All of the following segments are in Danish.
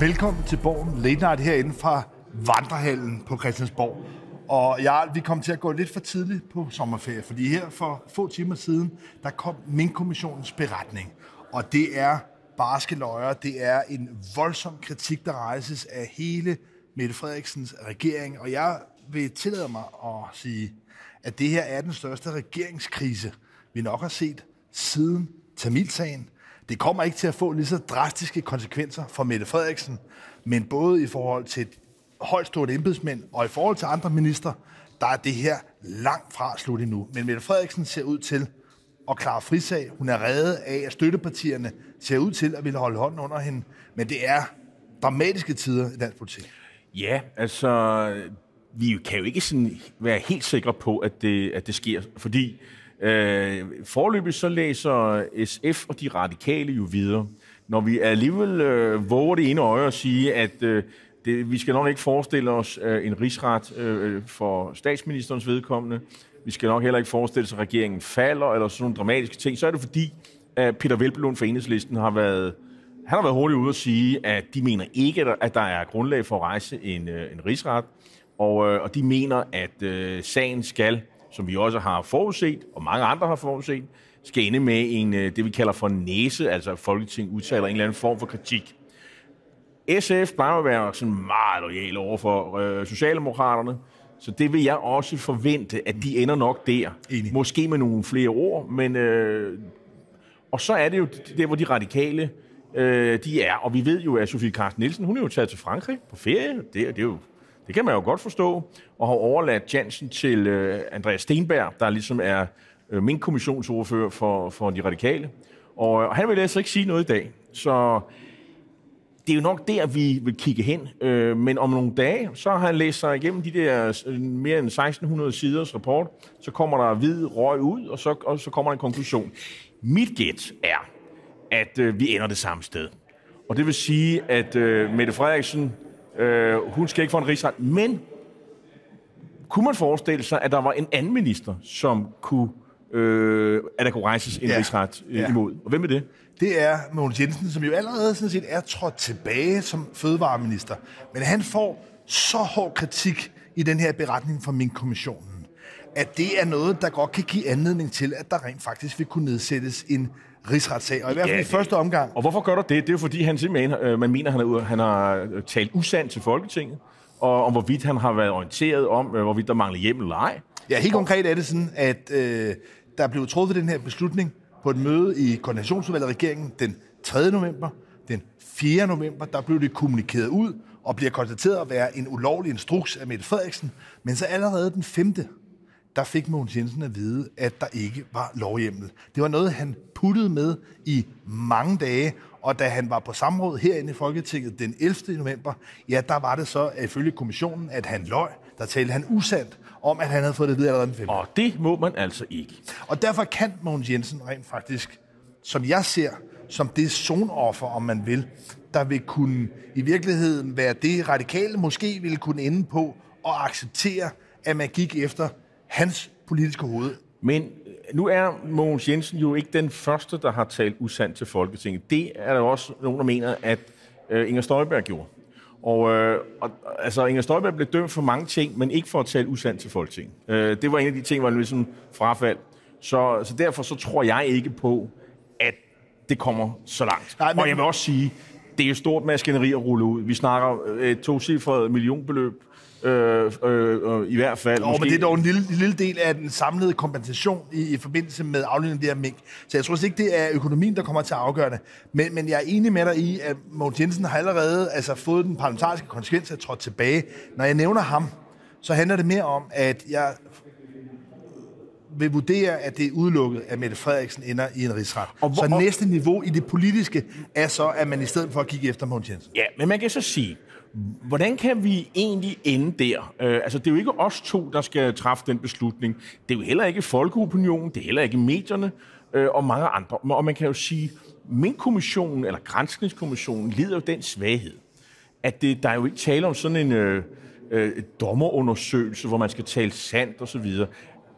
Velkommen til Borgen Late Night herinde fra Vandrehallen på Christiansborg. Og jeg, vi kom til at gå lidt for tidligt på sommerferie, fordi her for få timer siden, der kom Mink-kommissionens beretning. Og det er barske løjer, det er en voldsom kritik, der rejses af hele Mette Frederiksens regering. Og jeg vil tillade mig at sige, at det her er den største regeringskrise, vi nok har set siden Tamilsagen. Det kommer ikke til at få lige så drastiske konsekvenser for Mette Frederiksen, men både i forhold til højstående embedsmænd og i forhold til andre minister, der er det her langt fra slut endnu. Men Mette Frederiksen ser ud til at klare frisag. Hun er reddet af, at støttepartierne ser ud til at ville holde hånden under hende. Men det er dramatiske tider i dansk politik. Ja, altså, vi kan jo ikke sådan være helt sikre på, at det, at det sker, fordi øh, forløbig så læser SF og de radikale jo videre. Når vi alligevel øh, våger det ene øje at sige, at øh, det, vi skal nok ikke forestille os øh, en rigsret øh, for statsministerens vedkommende, vi skal nok heller ikke forestille os, at regeringen falder, eller sådan nogle dramatiske ting, så er det fordi, at Peter Velblom fra Enhedslisten har været han har været hurtigt ude at sige, at de mener ikke, at der er grundlag for at rejse en, øh, en rigsret, og, øh, og de mener, at øh, sagen skal, som vi også har forudset, og mange andre har forudset, skal ende med en, øh, det vi kalder for næse, altså at Folketinget udtaler en eller anden form for kritik. SF plejer at være sådan meget lojal over for øh, Socialdemokraterne, så det vil jeg også forvente, at de ender nok der. Enig. Måske med nogle flere ord, men... Øh, og så er det jo der, hvor de radikale øh, de er. Og vi ved jo, at Sofie Carsten Nielsen, hun er jo taget til Frankrig på ferie. Det, det, er jo, det kan man jo godt forstå. Og har overladt chancen til øh, Andreas Stenberg, der ligesom er øh, min kommissionsordfører for, for de radikale. Og, og han vil altså ikke sige noget i dag. Så det er jo nok der, vi vil kigge hen. Øh, men om nogle dage, så har han læst sig igennem de der øh, mere end 1600 siders rapport. Så kommer der hvid røg ud, og så, og så kommer der en konklusion. Mit gæt er, at øh, vi ender det samme sted. Og det vil sige, at øh, Mette Frederiksen, øh, hun skal ikke få en rigsret. Men kunne man forestille sig, at der var en anden minister, som kunne, øh, at der kunne rejses en Ja. rigsret øh, Ja. imod? Og hvem er det? Det er Mogens Jensen, som jo allerede sådan set er trådt tilbage som fødevareminister. Men han får så hård kritik i den her beretning fra min kommissionen, at det er noget, der godt kan give anledning til, at der rent faktisk vil kunne nedsættes en rigsretssag. Og i hvert fald Ja, i første omgang, Og hvorfor gør der det? Det er jo fordi, han simpelthen, øh, man mener, han, er, han har øh, talt usandt til Folketinget, og om hvorvidt han har været orienteret om, øh, hvorvidt der mangler hjemmel eller ej. Ja, helt konkret er det sådan, at øh, der blev truffet den her beslutning på et møde i Koordinationsudvalget regeringen den 3. november. Den 4. november, der blev det kommunikeret ud og bliver konstateret at være en ulovlig instruks af Mette Frederiksen. Men så allerede den 5. der fik Mogens Jensen at vide, at der ikke var lovhjemmel. Det var noget, han puttede med i mange dage, og da han var på samråd herinde i Folketinget den 11. november, ja, der var det så ifølge kommissionen, at han løj. Der talte han usandt om, at han havde fået det at vide allerede den 5. Og det må man altså ikke. Og derfor kan Mogens Jensen rent faktisk, som jeg ser, som det zonoffer, om man vil, der vil kunne i virkeligheden være det radikale måske ville kunne ende på at acceptere, at man gik efter hans politiske hoved. Men nu er Mogens Jensen jo ikke den første, der har talt usandt til Folketinget. Det er der jo også nogen, der mener, at øh, Inger Støjberg gjorde. Og, øh, og altså, Inger Støjberg blev dømt for mange ting, men ikke for at tale usandt til Folketinget. Øh, det var en af de ting, hvor han ligesom frafald. Så, så derfor så tror jeg ikke på, at det kommer så langt. Nej, men-. Og jeg vil også sige, det er et stort maskineri at rulle ud. Vi snakker øh, tocifret millionbeløb, øh, øh, øh, i hvert fald. Og men det er dog en lille, en lille del af den samlede kompensation i, i forbindelse med aflønningen af det her mink. Så jeg tror ikke, det er økonomien, der kommer til at afgøre det. Men, men jeg er enig med dig i, at Mogens Jensen har allerede altså, fået den parlamentariske konsekvens at trådt tilbage. Når jeg nævner ham, så handler det mere om, at jeg vil vurdere, at det er udelukket, at Mette Frederiksen ender i en rigsret. Og hvor- så næste niveau i det politiske er så, at man i stedet for at kigge efter Mogens Jensen. Ja, men man kan så sige, hvordan kan vi egentlig ende der? Øh, altså, det er jo ikke os to, der skal træffe den beslutning. Det er jo heller ikke folkeopinionen, det er heller ikke medierne øh, og mange andre. Og man kan jo sige, min kommissionen eller grænskningskommissionen lider jo den svaghed, at det, der er jo ikke tale om sådan en øh, øh, dommerundersøgelse, hvor man skal tale sandt osv.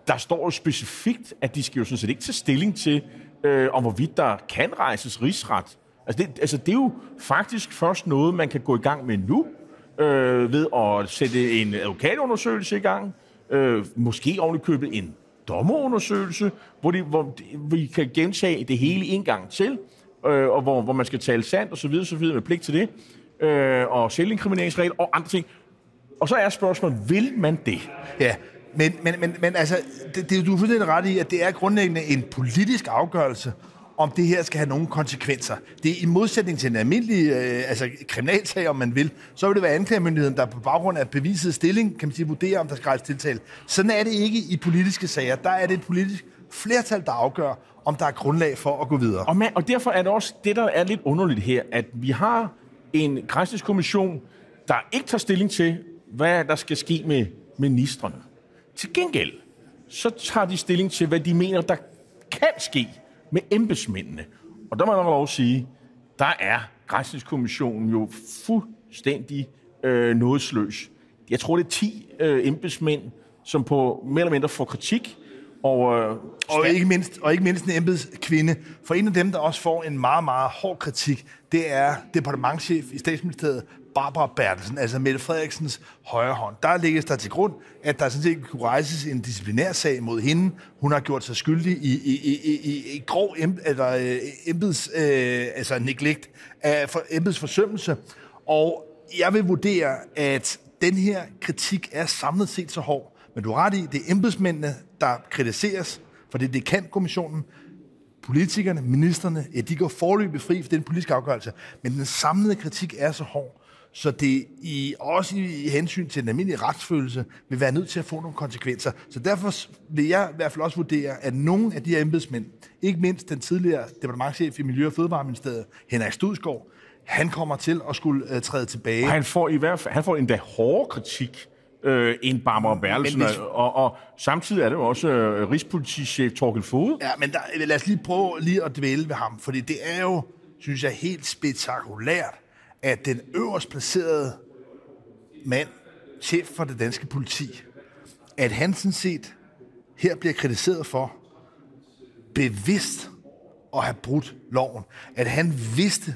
Der står jo specifikt, at de skal jo sådan set ikke tage stilling til, øh, om hvorvidt der kan rejses rigsret. Altså det, altså, det er jo faktisk først noget, man kan gå i gang med nu, øh, ved at sætte en advokatundersøgelse i gang, øh, måske ovenikøbet en dommerundersøgelse, hvor, de, hvor vi kan gentage det hele en gang til, øh, og hvor, hvor man skal tale sandt osv. videre med pligt til det, øh, og selvinkrimineringsregler og andre ting. Og så er spørgsmålet, vil man det? Ja, men, men, men, men altså, det, det, du er fuldstændig ret i, at det er grundlæggende en politisk afgørelse, om det her skal have nogle konsekvenser. Det er i modsætning til en almindelig øh, altså, kriminalsag, om man vil, så vil det være anklagemyndigheden, der på baggrund af beviset stilling, kan man sige, vurderer, om der skal rejse tiltale. Sådan er det ikke i politiske sager. Der er det et politisk flertal, der afgør, om der er grundlag for at gå videre. Og, man, og derfor er det også det, der er lidt underligt her, at vi har en grænsningskommission, der ikke tager stilling til, hvad der skal ske med ministerne. Til gengæld, så tager de stilling til, hvad de mener, der kan ske med embedsmændene. Og der må jeg lov at sige, der er Grænsningskommissionen jo fuldstændig øh, nådesløs. Jeg tror, det er 10 øh, embedsmænd, som på mere eller mindre får kritik. Og, øh, og, ikke mindst, og ikke mindst en embedskvinde. For en af dem, der også får en meget, meget hård kritik, det er departementchef i statsministeriet, Barbara Bertelsen, altså Mette Frederiksens højre hånd. Der ligger der til grund, at der sådan set kunne rejses en disciplinær sag mod hende. Hun har gjort sig skyldig i, i, i, i, i grov em, eller, øh, embeds, øh, altså neglect af for, embedsforsømmelse. Og jeg vil vurdere, at den her kritik er samlet set så hård. Men du har ret i, det er embedsmændene, der kritiseres, for det, det kan kommissionen politikerne, ministerne, ja, de går forløbig fri for den politiske afgørelse, men den samlede kritik er så hård, så det i, også i hensyn til den almindelige retsfølelse vil være nødt til at få nogle konsekvenser. Så derfor vil jeg i hvert fald også vurdere, at nogle af de her embedsmænd, ikke mindst den tidligere departementchef i Miljø- og Fødevareministeriet, Henrik Studsgaard, han kommer til at skulle uh, træde tilbage. Og han får i hvert fald han får endda hårde kritik øh, end Barbara Berlsen, hvis... og, og samtidig er det jo også øh, Rigspolitichef Torkel Fode. Ja, men der, lad os lige prøve lige at dvæle ved ham, fordi det er jo, synes jeg, helt spektakulært, at den øverst placerede mand, chef for det danske politi, at han sådan set her bliver kritiseret for bevidst at have brudt loven. At han vidste,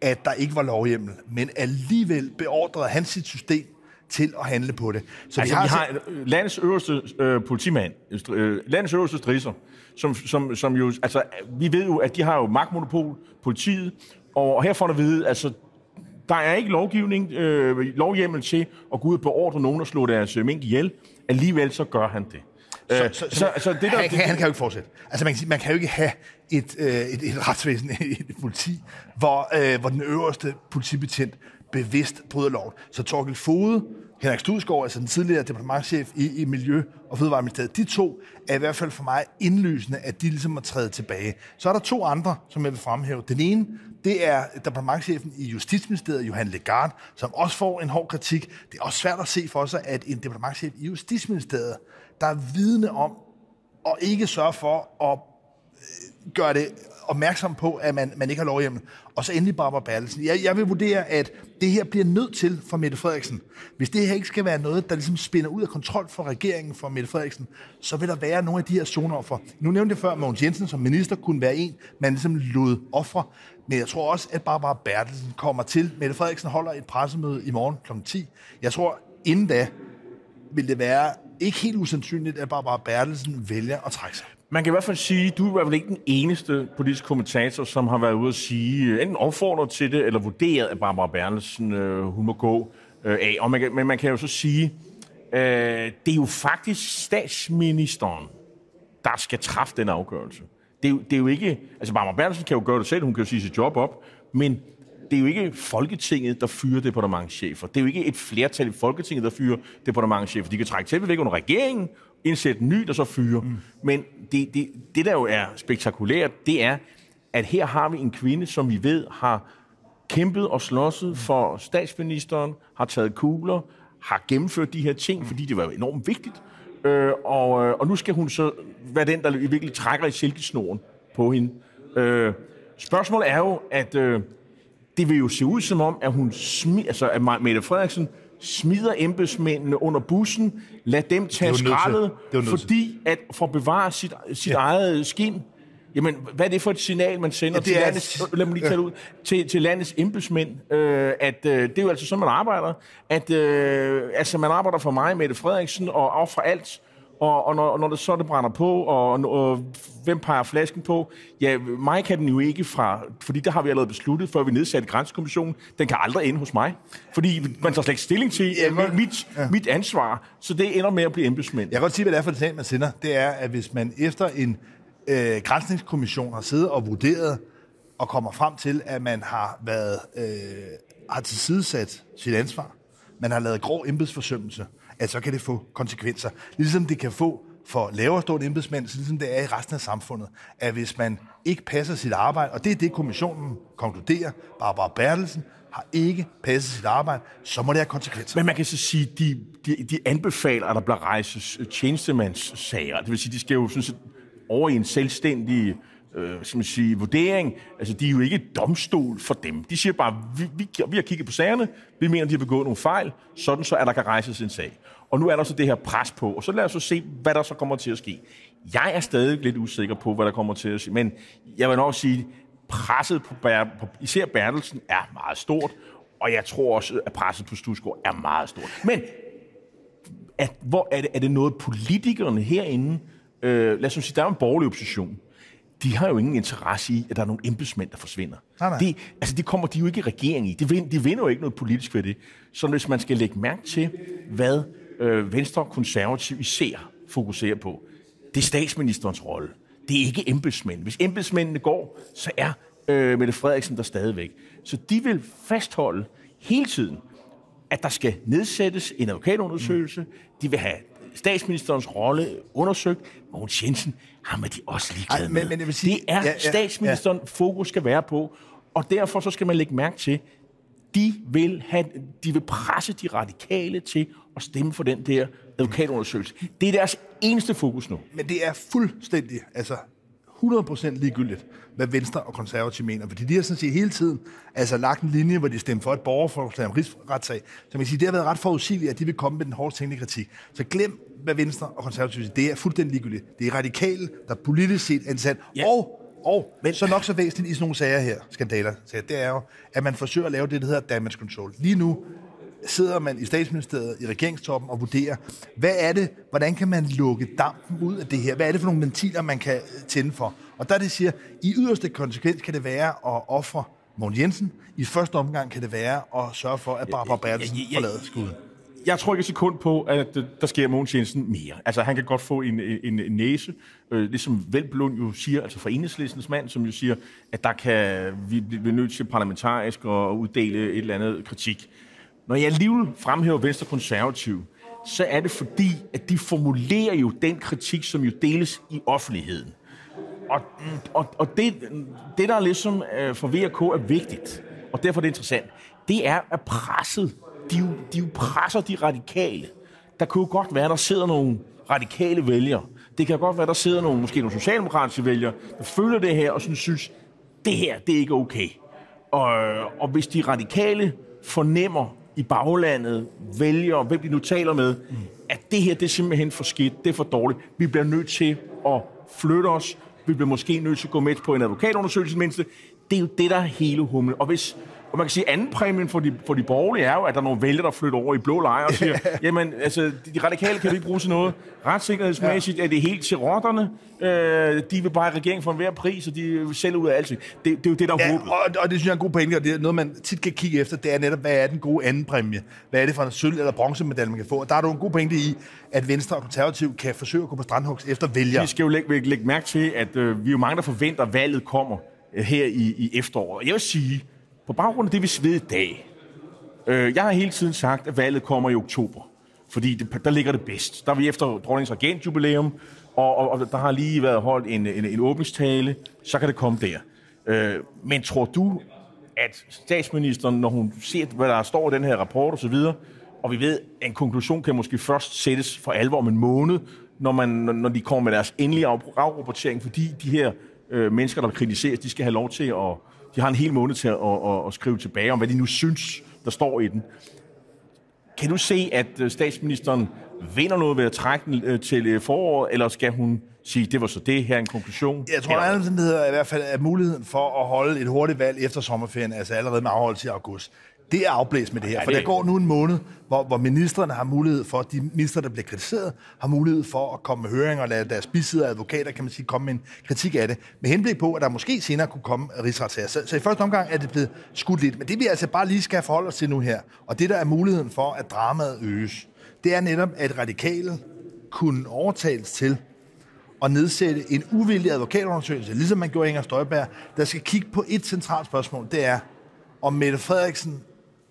at der ikke var lovhjemmel, men alligevel beordrede han sit system til at handle på det. Så altså, vi har, vi har landets øverste øh, politimand, øh, landets øverste strisser, som, som, som jo, altså, vi ved jo, at de har jo magtmonopol, politiet, og her får du at vide, altså, der er ikke lovgivning, øh, lovhjemmel til at gå ud og beordre nogen at slå deres øh, mink ihjel. Alligevel så gør han det. Så, øh, så, så, så, det der, han, det, han kan jo ikke fortsætte. Altså man kan, sige, man kan jo ikke have et, øh, et, et retsvæsen, et politi, hvor, øh, hvor den øverste politibetjent bevidst bryder loven. Så Torkel Fode, Henrik Studsgaard, altså den tidligere departementchef i, i Miljø- og Fødevareministeriet, de to er i hvert fald for mig indlysende, at de ligesom må træde tilbage. Så er der to andre, som jeg vil fremhæve. Den ene, det er departementchefen i Justitsministeriet, Johan Legard, som også får en hård kritik. Det er også svært at se for sig, at en departementchef i Justitsministeriet, der er vidne om og ikke sørge for at øh, gøre det opmærksom på, at man, man ikke har lovhjemmel. Og så endelig Barbara Bertelsen. Jeg, jeg vil vurdere, at det her bliver nødt til for Mette Frederiksen. Hvis det her ikke skal være noget, der ligesom spinder ud af kontrol for regeringen for Mette Frederiksen, så vil der være nogle af de her zoner Nu nævnte jeg før, at Mogens Jensen som minister kunne være en, man ligesom lod ofre. Men jeg tror også, at Barbara Bertelsen kommer til. Mette Frederiksen holder et pressemøde i morgen kl. 10. Jeg tror, inden da vil det være ikke helt usandsynligt, at Barbara Bertelsen vælger at trække sig. Man kan i hvert fald sige, at du er i hvert fald ikke den eneste politiske kommentator, som har været ude at sige, øh, enten opfordret til det, eller vurderet, at Barbara Bertelsen øh, hun må gå øh, af. Og man kan, men man kan jo så sige, øh, det er jo faktisk statsministeren, der skal træffe den afgørelse. Det er, jo, det er jo ikke... Altså, Barbara Bertelsen kan jo gøre det selv, hun kan jo sige sit job op, men det er jo ikke Folketinget, der fyrer departementchefer. Det er jo ikke et flertal i Folketinget, der fyrer departementchefer. De kan trække til væk under regeringen, indsætte en ny, der så fyrer. Mm. Men det, det, det, der jo er spektakulært, det er, at her har vi en kvinde, som vi ved har kæmpet og slåsset for statsministeren, har taget kugler, har gennemført de her ting, fordi det var enormt vigtigt. Øh, og, øh, og nu skal hun så være den, der virkelig trækker i silkesnoren på hende. Øh, spørgsmålet er jo, at øh, det vil jo se ud som om, at hun smi, altså at Mette Frederiksen smider embedsmændene under bussen, lad dem tage skraldet, fordi at for at bevare sit, sit ja. eget skin, Jamen, hvad er det for et signal, man sender Ja, det til, er- landets, lad mig lige tage ud, til, til landets embedsmænd? Øh, at øh, det er jo altså sådan, man arbejder. At øh, altså, man arbejder for mig, Mette Frederiksen, og af for alt. Og, og når, når det så det brænder på, og, og hvem peger flasken på? Ja, mig kan den jo ikke fra, fordi der har vi allerede besluttet, før vi nedsatte grænsekommissionen. Den kan aldrig ende hos mig, fordi man tager slet ikke stilling til Ja, ja, men- mit, ja. mit ansvar. Så det ender med at blive embedsmænd. Jeg kan godt sige, hvad det er for et signal, man sender. Det er, at hvis man efter en øh, grænsningskommission har siddet og vurderet, og kommer frem til, at man har været øh, har tilsidesat sit ansvar, man har lavet grov embedsforsømmelse, at så kan det få konsekvenser. Ligesom det kan få for lavere stående embedsmænd, så ligesom det er i resten af samfundet, at hvis man ikke passer sit arbejde, og det er det, kommissionen konkluderer, Barbara Bertelsen har ikke passet sit arbejde, så må det have konsekvenser. Men man kan så sige, de, de, de anbefaler, at der bliver rejses tjenestemandssager. Det vil sige, de skal jo sådan set over i en selvstændig øh, skal man sige, vurdering. Altså, de er jo ikke domstol for dem. De siger bare, vi, vi, vi har kigget på sagerne, vi mener, de har begået nogle fejl, sådan så, at der kan rejses en sag. Og nu er der så det her pres på, og så lad os så se, hvad der så kommer til at ske. Jeg er stadig lidt usikker på, hvad der kommer til at ske, men jeg vil nok sige, presset på, Ber- på især Bertelsen er meget stort, og jeg tror også, at presset på Stusgaard er meget stort. Men at, hvor er det, er det noget, politikerne herinde, øh, lad os sige, der er en borgerlig opposition, de har jo ingen interesse i, at der er nogle embedsmænd, der forsvinder. Nej, nej. Det, altså, det kommer de jo ikke i regering i. De, vind, de vinder jo ikke noget politisk ved det. Så hvis man skal lægge mærke til, hvad øh, Venstre og Konservativ især fokuserer på, det er statsministerens rolle. Det er ikke embedsmænd. Hvis embedsmændene går, så er øh, Mette Frederiksen der stadigvæk. Så de vil fastholde hele tiden, at der skal nedsættes en advokatundersøgelse. De vil have statsministerens rolle undersøgt. Mogens Jensen, ham er de også ligeglade Ej, men- med. men sige- det er ja, ja, statsministeren, fokus skal være på. Og derfor så skal man lægge mærke til, de vil, have, de vil presse de radikale til at stemme for den der advokatundersøgelse. Det er deres eneste fokus nu. Men det er fuldstændig, altså 100% ligegyldigt, hvad Venstre og Konservative mener. Fordi de har sådan set hele tiden altså, lagt en linje, hvor de stemte for et borgerforslag om rigsretssag. Så man kan sige, det har været ret forudsigeligt, at de vil komme med den hårde tænkende kritik. Så glem, hvad Venstre og Konservative siger. Det er fuldstændig ligegyldigt. Det er radikale, der politisk set er ansat. Ja. Og, og Men, så nok så væsentligt i sådan nogle sager her, skandaler, så det er jo, at man forsøger at lave det, der hedder damage control. Lige nu sidder man i statsministeriet, i regeringstoppen og vurderer, hvad er det, hvordan kan man lukke dampen ud af det her? Hvad er det for nogle ventiler, man kan tænde for? Og der det siger, i yderste konsekvens kan det være at ofre Mogens Jensen. I første omgang kan det være at sørge for, at Barbara Bertelsen forlader skuden. Jeg tror ikke et sekund på, at øh, der sker Mogens Jensen mere. Altså, han kan godt få en, en, en næse, øh, ligesom Velblund jo siger, altså fra enhedslistens mand, som jo siger, at der kan vi blive nødt til parlamentarisk at uddele et eller andet kritik. Når jeg alligevel fremhæver Venstre Konservativ, så er det fordi, at de formulerer jo den kritik, som jo deles i offentligheden. Og, og, og det, det, der ligesom øh, for VK er vigtigt, og derfor er det interessant, det er, at presset, de jo, de jo presser de radikale. Der kunne jo godt være, der sidder nogle radikale vælgere. Det kan godt være, der sidder nogle, måske nogle socialdemokratiske vælgere, der føler det her og sådan synes, det her, det er ikke okay. Og, og hvis de radikale fornemmer i baglandet, vælger, hvem de nu taler med, at det her, det er simpelthen for skidt, det er for dårligt. Vi bliver nødt til at flytte os. Vi bliver måske nødt til at gå med på en advokatundersøgelse mindste. Det er jo det, der er hele humlen. Og hvis og man kan sige, at anden præmien for de, for de borgerlige er jo, at der er nogle vælgere, der flytter over i blå lejre og siger, jamen, altså, de, radikale kan vi ikke bruge til noget. Retssikkerhedsmæssigt er det helt til rotterne. Øh, de vil bare i regeringen for enhver pris, og de vil sælge ud af alt. Det, det er jo det, der er Ja, håbet. og, og det synes jeg er en god pointe, og det er noget, man tit kan kigge efter, det er netop, hvad er den gode anden præmie? Hvad er det for en sølv- eller bronzemedalje, man kan få? Og der er du en god pointe i, at Venstre og Konservativ kan forsøge at gå på strandhugs efter vælgere. Vi skal jo lægge, lægge mærke til, at øh, vi er jo mange, der forventer, at valget kommer øh, her i, i efteråret. Jeg vil sige, på baggrund af det, vi ved i dag, øh, jeg har hele tiden sagt, at valget kommer i oktober. Fordi det, der ligger det bedst. Der er vi efter dronningens regentjubilæum, og, og, og der har lige været holdt en, en, en åbningstale, så kan det komme der. Øh, men tror du, at statsministeren, når hun ser, hvad der står i den her rapport osv., og, og vi ved, at en konklusion kan måske først sættes for alvor om en måned, når, man, når de kommer med deres endelige afrapportering, fordi de her øh, mennesker, der kritiseres, de skal have lov til at... De har en hel måned til at, at, at, at skrive tilbage om, hvad de nu synes, der står i den. kan du se, at øh, statsministeren vinder noget ved at trække den øh, til øh, foråret, eller skal hun sige, det var så det her en konklusion? Jeg tror, der er i hvert fald at muligheden for at holde et hurtigt valg efter sommerferien, altså allerede med afholdelse i august, det er afblæst med det her. Ja, det... For der går nu en måned, hvor, hvor ministerne har mulighed for, de minister, der bliver kritiseret, har mulighed for at komme med høringer og lade deres bisiddere advokater, kan man sige, komme med en kritik af det, med henblik på, at der måske senere kunne komme rigsretssager. Så, så i første omgang er det blevet skudt lidt. Men det vi altså bare lige skal forholde os til nu her, og det der er muligheden for, at dramaet øges, det er netop, at radikale kunne overtales til at nedsætte en uvildig advokatundersøgelse, ligesom man gjorde Inger Støjberg, der skal kigge på et centralt spørgsmål. Det er, om Mette Frederiksen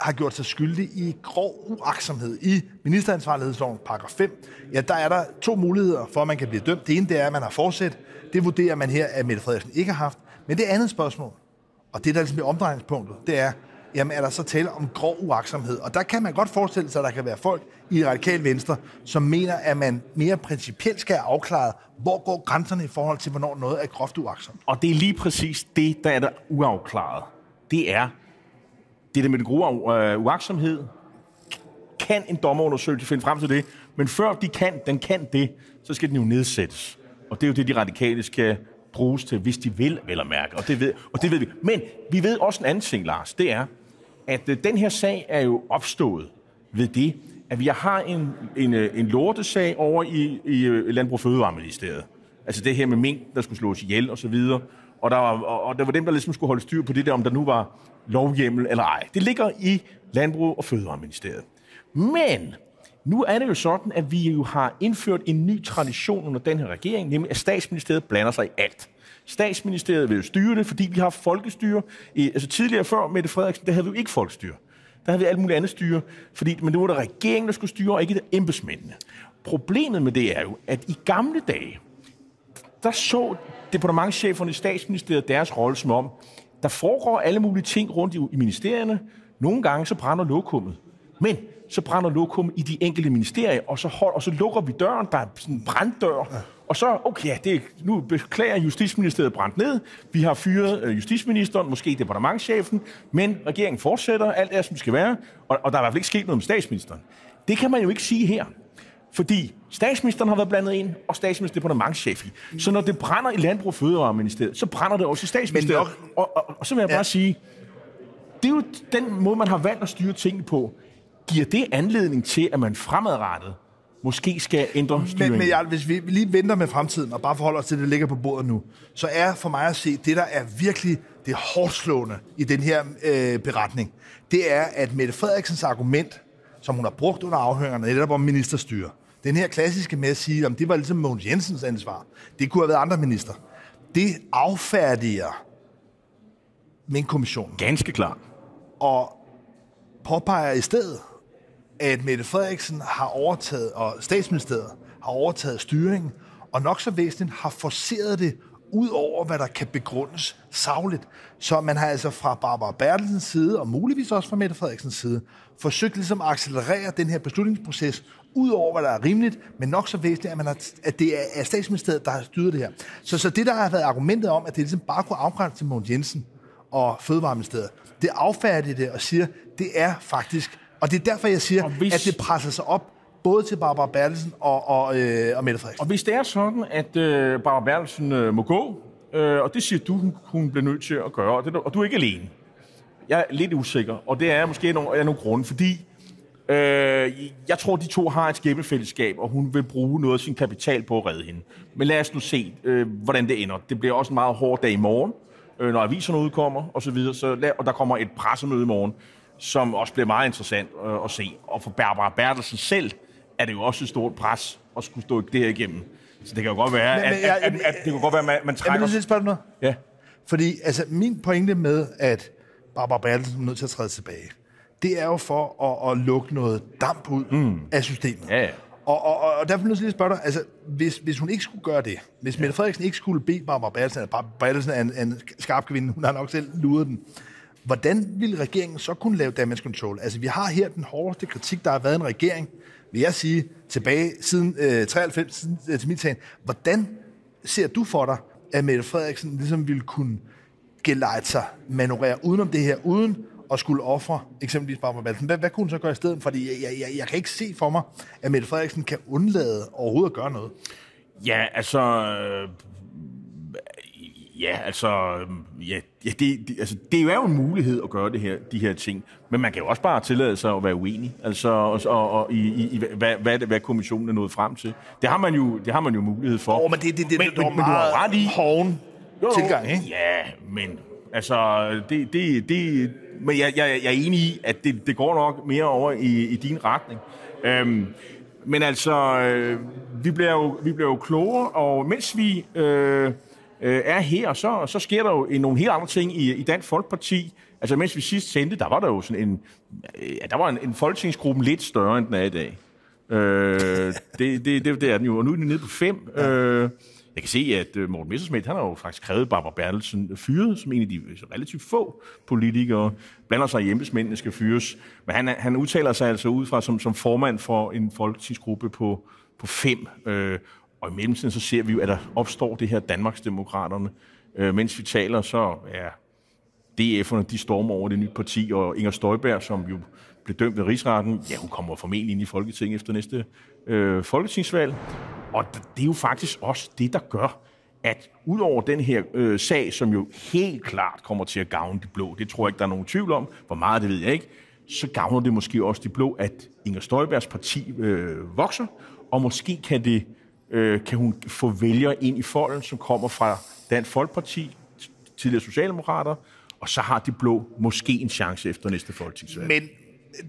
har gjort sig skyldig i grov uaksomhed. I ministeransvarlighedsloven, paragraf 5, ja, der er der to muligheder for, at man kan blive dømt. Det ene, det er, at man har fortsat. Det vurderer man her, at Mette Frederiksen ikke har haft. Men det andet spørgsmål, og det der ligesom er omdrejningspunktet, det er, jamen er der så tale om grov uaksomhed? Og der kan man godt forestille sig, at der kan være folk i radikal venstre, som mener, at man mere principielt skal have afklaret, hvor går grænserne i forhold til, hvornår noget er groft uaksomt. Og det er lige præcis det, der er der uafklaret. Det er, det der med den gode øh, uaksomhed, kan en dommerundersøgelse finde frem til det, men før de kan, den kan det, så skal den jo nedsættes. Og det er jo det, de radikale skal bruges til, hvis de vil, vel at mærke. Og det ved, og det ved vi. Men vi ved også en anden ting, Lars. Det er, at øh, den her sag er jo opstået ved det, at vi har en, en, øh, en lortesag over i, i øh, Landbrug Fødevareministeriet. Altså det her med mink, der skulle slås ihjel og så videre. Og der var, og, og der var dem, der ligesom skulle holde styr på det der, om der nu var lovhjemmel eller ej. Det ligger i Landbrug og Fødevareministeriet. Men nu er det jo sådan, at vi jo har indført en ny tradition under den her regering, nemlig at statsministeriet blander sig i alt. Statsministeriet vil jo styre det, fordi vi har folkestyre. Altså tidligere før Mette Frederiksen, der havde vi jo ikke folkestyre. Der havde vi alt muligt andet styre, fordi, men nu var det regeringen, der skulle styre, og ikke det embedsmændene. Problemet med det er jo, at i gamle dage, der så departementcheferne i statsministeriet deres rolle som om, der foregår alle mulige ting rundt i, i ministerierne. Nogle gange så brænder lokummet. Men så brænder lokummet i de enkelte ministerier, og så, hold, og så lukker vi døren, der er sådan en branddør, ja. og så, okay, ja, det, nu beklager Justitsministeriet brændt ned, vi har fyret øh, justitsministeren, måske departementchefen, men regeringen fortsætter, alt er, som det skal være, og, og der er i hvert fald ikke sket noget med statsministeren. Det kan man jo ikke sige her. Fordi statsministeren har været blandet ind, og statsministeren er departementchef i. Så når det brænder i Landbrug og Fødevareministeriet, så brænder det også i statsministeriet. Nok, og, og, og så vil jeg bare ja. sige, det er jo den måde, man har valgt at styre tingene på. Giver det anledning til, at man fremadrettet måske skal ændre styringen? Men, men ja, hvis vi lige venter med fremtiden, og bare forholder os til, det, der ligger på bordet nu, så er for mig at se, det der er virkelig det hårdt slående i den her øh, beretning, det er, at Mette Frederiksens argument, som hun har brugt under afhøringerne, netop om ministerstyre, den her klassiske med at sige, at det var ligesom Mogens Jensens ansvar. Det kunne have været andre minister. Det affærdiger min kommission. Ganske klart. Og påpeger i stedet, at Mette Frederiksen har overtaget, og statsministeriet har overtaget styringen, og nok så væsentligt har forceret det ud over, hvad der kan begrundes savligt. Så man har altså fra Barbara Bertelsens side, og muligvis også fra Mette Frederiksens side, forsøgt ligesom at accelerere den her beslutningsproces ud over, hvad der er rimeligt, men nok så væsentligt, at, man har, at det er statsministeriet, der har styret det her. Så, så det, der har været argumentet om, at det ligesom bare kunne afgrænse til Mogens Jensen og Fødevareministeriet, det affærdige det og siger, det er faktisk, og det er derfor, jeg siger, hvis, at det presser sig op både til Barbara Bertelsen og, og, øh, og Mette Frederiksen. Og hvis det er sådan, at øh, Barbara Bertelsen øh, må gå, øh, og det siger du, hun, hun bliver nødt til at gøre, og, det, og du er ikke alene. Jeg er lidt usikker, og det er måske nogle, er nogle grunde, fordi øh, jeg tror, de to har et skæbnefællesskab, og hun vil bruge noget af sin kapital på at redde hende. Men lad os nu se, øh, hvordan det ender. Det bliver også en meget hård dag i morgen, øh, når aviserne udkommer, og så videre. Så lad, og der kommer et pressemøde i morgen, som også bliver meget interessant øh, at se. Og for Barbara Bertelsen selv er det jo også et stort pres at skulle stå det her igennem. Så det kan jo godt være, men, men, at, at, at, at, det kan godt være, at man, man trækker... Jeg vil spørge noget. Ja. Fordi altså, min pointe med, at Barbara Bertelsen er nødt til at træde tilbage, det er jo for at, at lukke noget damp ud mm. af systemet. Ja, ja. Og, og, og derfor er jeg at spørge dig, altså, hvis, hvis hun ikke skulle gøre det, hvis Mette Frederiksen ikke skulle bede Barbara Bertelsen, at Barbara Bertelsen er en, en skarp kvinde, hun har nok selv luret den, hvordan ville regeringen så kunne lave damage control? Altså, vi har her den hårdeste kritik, der har været en regering, vil jeg sige, tilbage siden øh, 93, siden øh, til mit. Hvordan ser du for dig, at Mette Frederiksen ligesom ville kunne gelejte sig, manøvrere udenom det her, uden at skulle ofre eksempelvis Barbara Bertelsen, hvad, hvad kunne hun så gøre i stedet? Fordi jeg, jeg, jeg, kan ikke se for mig, at Mette Frederiksen kan undlade overhovedet at gøre noget. Ja, altså... Øh, ja, altså... Ja, ja det, det, altså, det er jo en mulighed at gøre det her, de her ting. Men man kan jo også bare tillade sig at være uenig. Altså, og, og, og i, i, hvad, hvad, hvad kommissionen er nået frem til. Det har man jo, det har man jo mulighed for. Oh, men det, det, det, men, det, det men, men du har ret i... Hården tilgang, ikke? Ja, men altså, det, det, det, men jeg, jeg, jeg er enig i, at det, det går nok mere over i, i din retning. Øhm, men altså, øh, vi, bliver jo, vi bliver jo klogere, og mens vi øh, øh, er her, så, så sker der jo nogle helt andre ting i, i Dansk Folkeparti. Altså, mens vi sidst sendte, der var der jo sådan en, ja, der var en, en folketingsgruppe lidt større, end den er i dag. Øh, det, det, det, det er den jo, og nu er den nede på fem. Øh, jeg kan se, at øh, Morten Messersmith, han har jo faktisk krævet Barbara Bertelsen fyret, som en af de øh, relativt få politikere, blander sig i embedsmændene skal fyres. Men han, han udtaler sig altså ud fra som, som formand for en folketingsgruppe på, på fem. Øh, og i mellemtiden så ser vi jo, at der opstår det her Danmarksdemokraterne. Øh, mens vi taler, så er DF'erne, de stormer over det nye parti, og Inger Støjberg, som jo blev dømt ved rigsretten, ja, hun kommer formentlig ind i Folketinget efter næste øh, folketingsvalg. Og det er jo faktisk også det, der gør, at udover den her øh, sag, som jo helt klart kommer til at gavne de blå, det tror jeg ikke, der er nogen tvivl om, hvor meget det ved jeg ikke, så gavner det måske også de blå, at Inger Støjbergs parti øh, vokser, og måske kan, det, øh, kan hun få vælgere ind i folden, som kommer fra Dansk Folkeparti, tidligere Socialdemokrater, og så har de blå måske en chance efter næste folketingsvalg. Men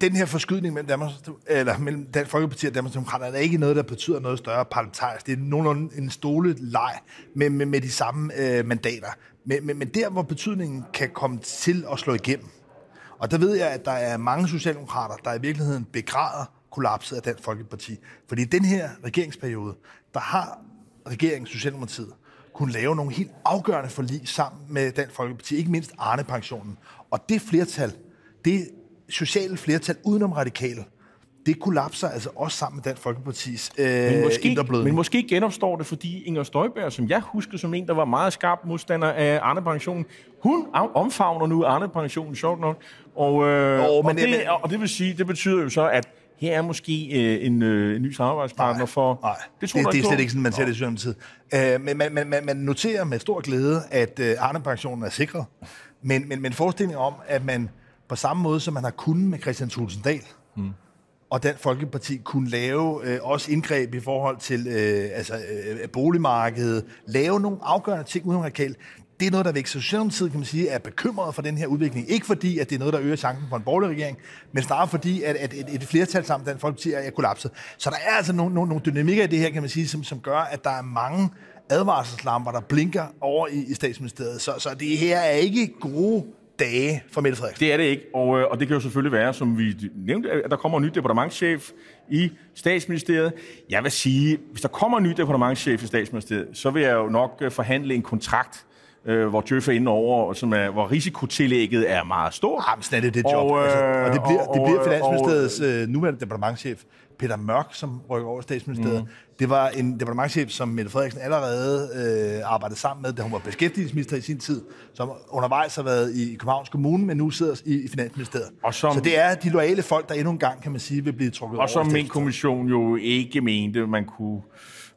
den her forskydning mellem, Danmarks, eller mellem Dansk Folkeparti og Danmarks Danmarksdemokraterne er ikke noget, der betyder noget større parlamentarisk. Det er nogenlunde en stole leg med, med, med de samme øh, mandater. Men, men, men der, hvor betydningen kan komme til at slå igennem, og der ved jeg, at der er mange socialdemokrater, der i virkeligheden begræder kollapset af Dansk Folkeparti. Fordi i den her regeringsperiode, der har regeringen, Socialdemokratiet, kunne lave nogle helt afgørende forlig sammen med Dansk Folkeparti, ikke mindst Arne-pensionen. Og det flertal, det sociale flertal udenom radikale, det kollapser altså også sammen med Dansk Folkepartis øh, men måske, Men måske genopstår det, fordi Inger Støjberg, som jeg husker som en, der var meget skarp modstander af Arne Pension, hun omfavner nu Arne Pension, sjovt nok. Og, øh, oh, men, og, det, men, og det vil sige, det betyder jo så, at her er måske øh, en, øh, en ny samarbejdspartner nej, for... Nej, det, tror det, det er slet ikke sådan, man ser det i Socialdemokratiet. Øh, men man, man, man, man noterer med stor glæde, at øh, Arne-pensionen er sikret. Men, men, men forestillingen om, at man på samme måde, som man har kunnet med Christian Tulsendal, mm. og Dansk Folkeparti kunne lave øh, også indgreb i forhold til øh, altså, øh, boligmarkedet, lave nogle afgørende ting uden radikal. Det er noget, der væk Socialdemokratiet, kan man sige, er bekymret for den her udvikling. Ikke fordi, at det er noget, der øger chancen for en borgerlig regering, men snarere fordi, at, at et, et flertal sammen Dansk Folkeparti er, er kollapset. Så der er altså nogle, nogle, nogle dynamikker i det her, kan man sige, som, som gør, at der er mange advarselslamper, der blinker over i, i statsministeriet. Så, så det her er ikke gode dage for Mette Frederiksen. Det er det ikke, og, øh, og det kan jo selvfølgelig være, som vi nævnte, at der kommer en ny departementchef i statsministeriet. Jeg vil sige, hvis der kommer en ny departementchef i statsministeriet, så vil jeg jo nok øh, forhandle en kontrakt, øh, hvor Djøf er inde over, som er, hvor risikotillægget er meget stort. Jamen, sådan er det det job. Og, øh, altså, og det bliver, og, det bliver Finansministeriets og, øh, nuværende departementchef, Peter Mørk, som rykker over statsministeriet. Mm. Det var en departementchef, som Mette Frederiksen allerede øh, arbejdede sammen med, da hun var beskæftigelsesminister i sin tid, som undervejs har været i Københavns Kommune, men nu sidder i, i Finansministeriet. Og som, så det er de loyale folk, der endnu en gang, kan man sige, vil blive trukket og over. Og som min kommission jo ikke mente, man kunne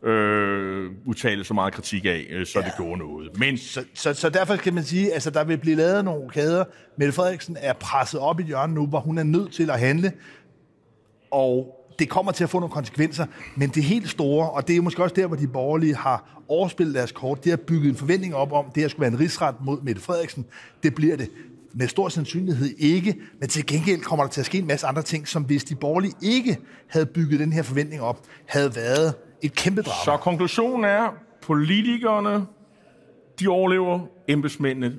øh, udtale så meget kritik af, øh, så ja. det gjorde noget. Men... Så, så, så derfor kan man sige, at altså, der vil blive lavet nogle kæder. Mette Frederiksen er presset op i hjørnet nu, hvor hun er nødt til at handle, og det kommer til at få nogle konsekvenser, men det helt store, og det er måske også der, hvor de borgerlige har overspillet deres kort, det har bygget en forventning op om, det her skulle være en rigsret mod Mette Frederiksen. Det bliver det med stor sandsynlighed ikke, men til gengæld kommer der til at ske en masse andre ting, som hvis de borgerlige ikke havde bygget den her forventning op, havde været et kæmpe drama. Så konklusionen er, politikerne, de overlever, embedsmændene,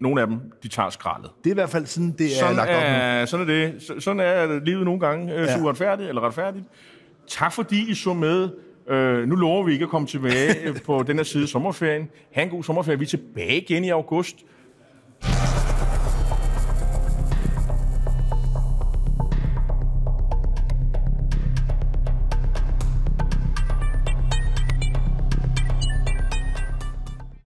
nogle af dem, de tager skraldet. Det er i hvert fald sådan, det er sådan lagt op er, Sådan er det. Sådan er livet nogle gange øh, ja. uretfærdigt eller retfærdigt. Tak fordi I så med. Øh, nu lover vi ikke at komme tilbage på den her side sommerferien. Ha' en god sommerferie. Vi er tilbage igen i august.